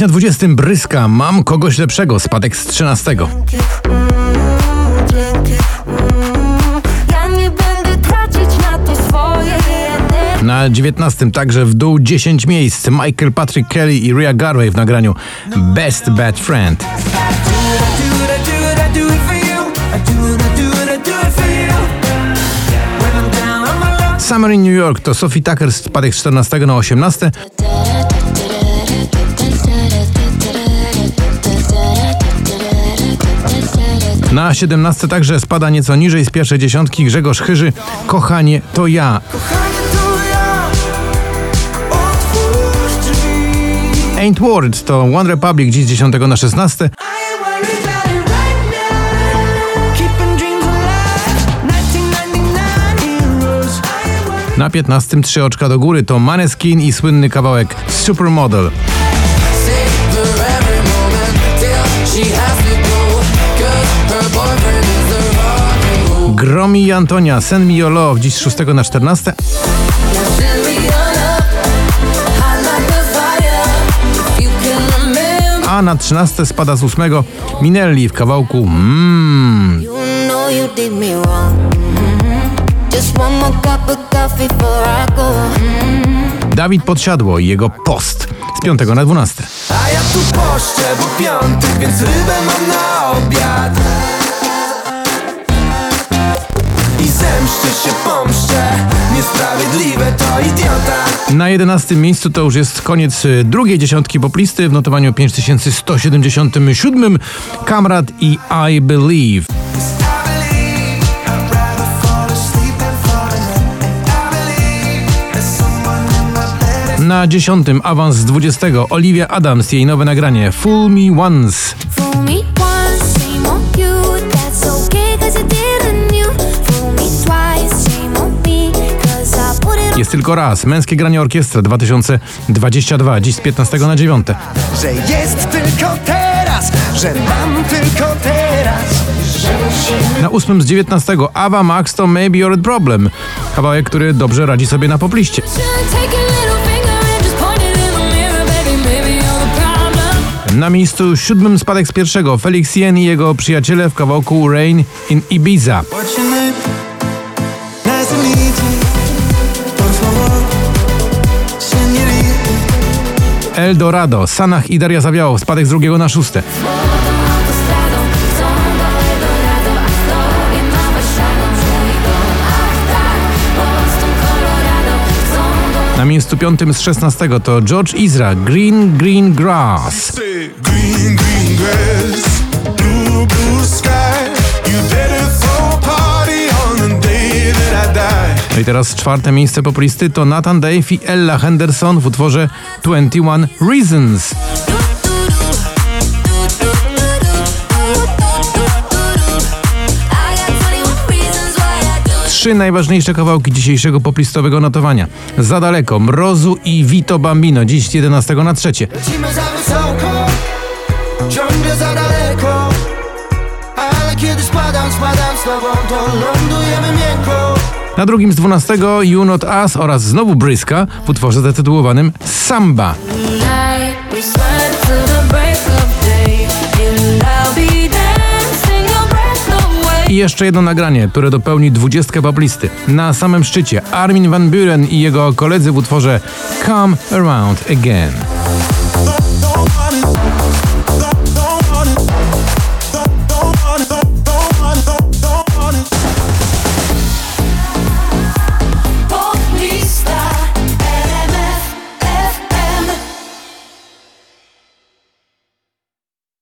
Dziś na 20 Bryska Mam kogoś lepszego, spadek z 13. Ja nie będę tracić na to swoje energii. Na 19 także w dół 10 miejsc Michael Patrick Kelly i Rhea Garvey w nagraniu Best Bad Friend. Summer in New York to Sophie Tucker spadek z 14 na 18. Na 17 także spada nieco niżej z pierwszej dziesiątki Grzegorz Chyży Kochanie to ja. Ain't Worried to One Republic dziś z 10 na 16. I ain't worried about it right now. Keeping dreams alive. 1999 heroes. I ain't worried. Na 15 trzy oczka do góry to Maneskin i słynny kawałek Supermodel. Gromi i Antonia Send Me Your Love dziś z 6 na 14. Send me your love. Hot like the fire. If you can remember. A na 13 spada z 8 Minelli w kawałku Mmm. Mhm. I go. Dawid Podsiadło i jego post z 5 na 12. A ja tu poszczę, bo piątek, więc rybę mam na obiad się, pomszczę. Niesprawiedliwe to idiota. Na 11 miejscu to już jest koniec y, drugiej dziesiątki poplisty w notowaniu 5177 Kamrat i I Believe. Na 10 awans z 20 Olivia Adams, jej nowe nagranie Fool Me Once. Fool me? once, Jest tylko raz. Męskie granie orkiestra 2022, dziś z 15 na 9. Że jest tylko teraz Że mam tylko teraz Na 8 z 19 Ava Max to Maybe You're a Problem. Kawałek, który dobrze radzi sobie na popliście. Na miejscu siódmym spadek z pierwszego Felix Jen i jego przyjaciele w kawałku Rain in Ibiza. Eldorado, Sanach i Daria Zawiałow, spadek z drugiego na szóste. Na miejscu piątym z szesnastego to George Izra, Green Green Grass. Green, green grass, teraz czwarte miejsce poplisty to Nathan Dave i Ella Henderson w utworze 21 Reasons. I got 21 reasons why I do Trzy najważniejsze kawałki dzisiejszego poplistowego notowania. Za daleko, Mrozu i Vito Bambino, dziś z 11 na trzecie. Lecimy za wysoko Ciągle za daleko Ale kiedy spadam, spadam z tobą To lądujemy Na drugim z 12 You Not Us oraz znowu Bryska w utworze zatytułowanym Samba. I jeszcze jedno nagranie, które dopełni dwudziestkę poplisty. Na samym szczycie Armin van Buren i jego koledzy w utworze Come Around Again.